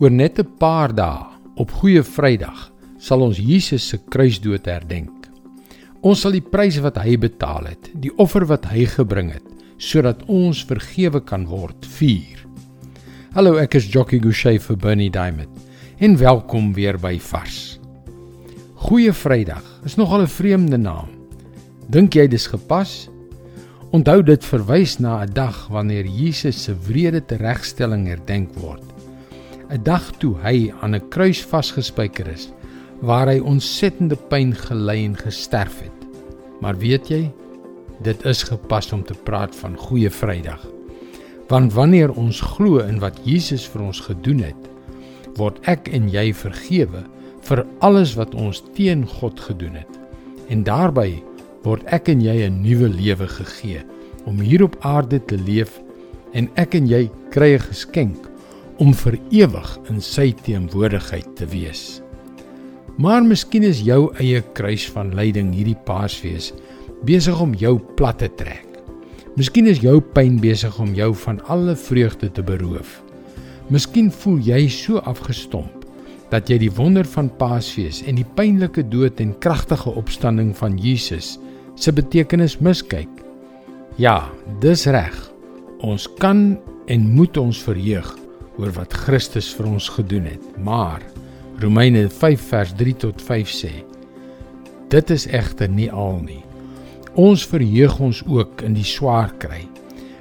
Oor net 'n paar dae, op Goeie Vrydag, sal ons Jesus se kruisdood herdenk. Ons sal die prys wat hy betaal het, die offer wat hy gebring het, sodat ons vergewe kan word, vier. Hallo, ek is Jockey Gouchee vir Bernie Diamond en welkom weer by Vars. Goeie Vrydag is nogal 'n vreemde naam. Dink jy dis gepas? Onthou dit verwys na 'n dag wanneer Jesus se wrede teregstelling herdenk word. 'n Dag toe hy aan 'n kruis vasgespijker is waar hy ontsettende pyn gely en gesterf het. Maar weet jy, dit is gepas om te praat van Goeie Vrydag. Want wanneer ons glo in wat Jesus vir ons gedoen het, word ek en jy vergewe vir alles wat ons teen God gedoen het. En daarbey word ek en jy 'n nuwe lewe gegee om hier op aarde te leef en ek en jy kry 'n geskenk om vir ewig in sy teenwoordigheid te wees. Maar miskien is jou eie kruis van lyding hierdie Paasfees besig om jou plat te trek. Miskien is jou pyn besig om jou van alle vreugde te beroof. Miskien voel jy so afgestomp dat jy die wonder van Paasfees en die pynlike dood en kragtige opstanding van Jesus se betekenis miskyk. Ja, dis reg. Ons kan en moet ons verheug oor wat Christus vir ons gedoen het. Maar Romeine 5 vers 3 tot 5 sê: Dit is egter nie al nie. Ons verheug ons ook in die swaar kry.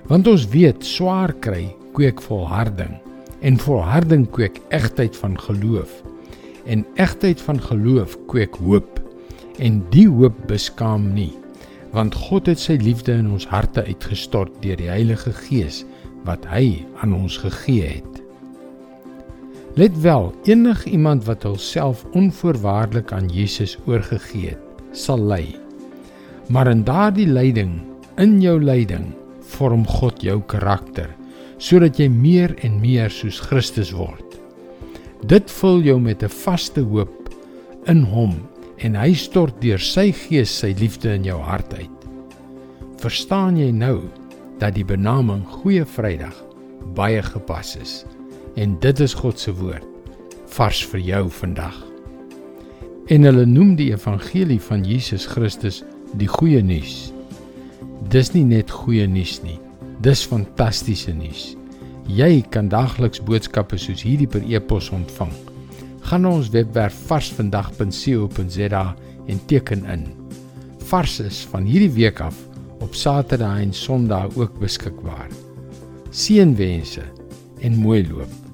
Want ons weet swaar kry kweek volharding en volharding kweek egtheid van geloof. En egtheid van geloof kweek hoop. En die hoop beskaam nie, want God het sy liefde in ons harte uitgestort deur die Heilige Gees wat hy aan ons gegee het. Let wel, enige iemand wat homself onvoorwaardelik aan Jesus oorgegee het, sal ly. Maar in daardie lyding, in jou lyding, vorm God jou karakter sodat jy meer en meer soos Christus word. Dit vul jou met 'n vaste hoop in hom en hy stort deur sy gees sy liefde in jou hart uit. Verstaan jy nou dat die benaming Goeie Vrydag baie gepas is? En dit is God se woord vars vir jou vandag. En hulle noem die evangelie van Jesus Christus die goeie nuus. Dis nie net goeie nuus nie. Dis fantastiese nuus. Jy kan daagliks boodskappe soos hierdie per e-pos ontvang. Gaan na ons webwerf varsvandag.co.za en teken in. Vars is van hierdie week af op Saterdag en Sondag ook beskikbaar. Seënwense en mooi loop.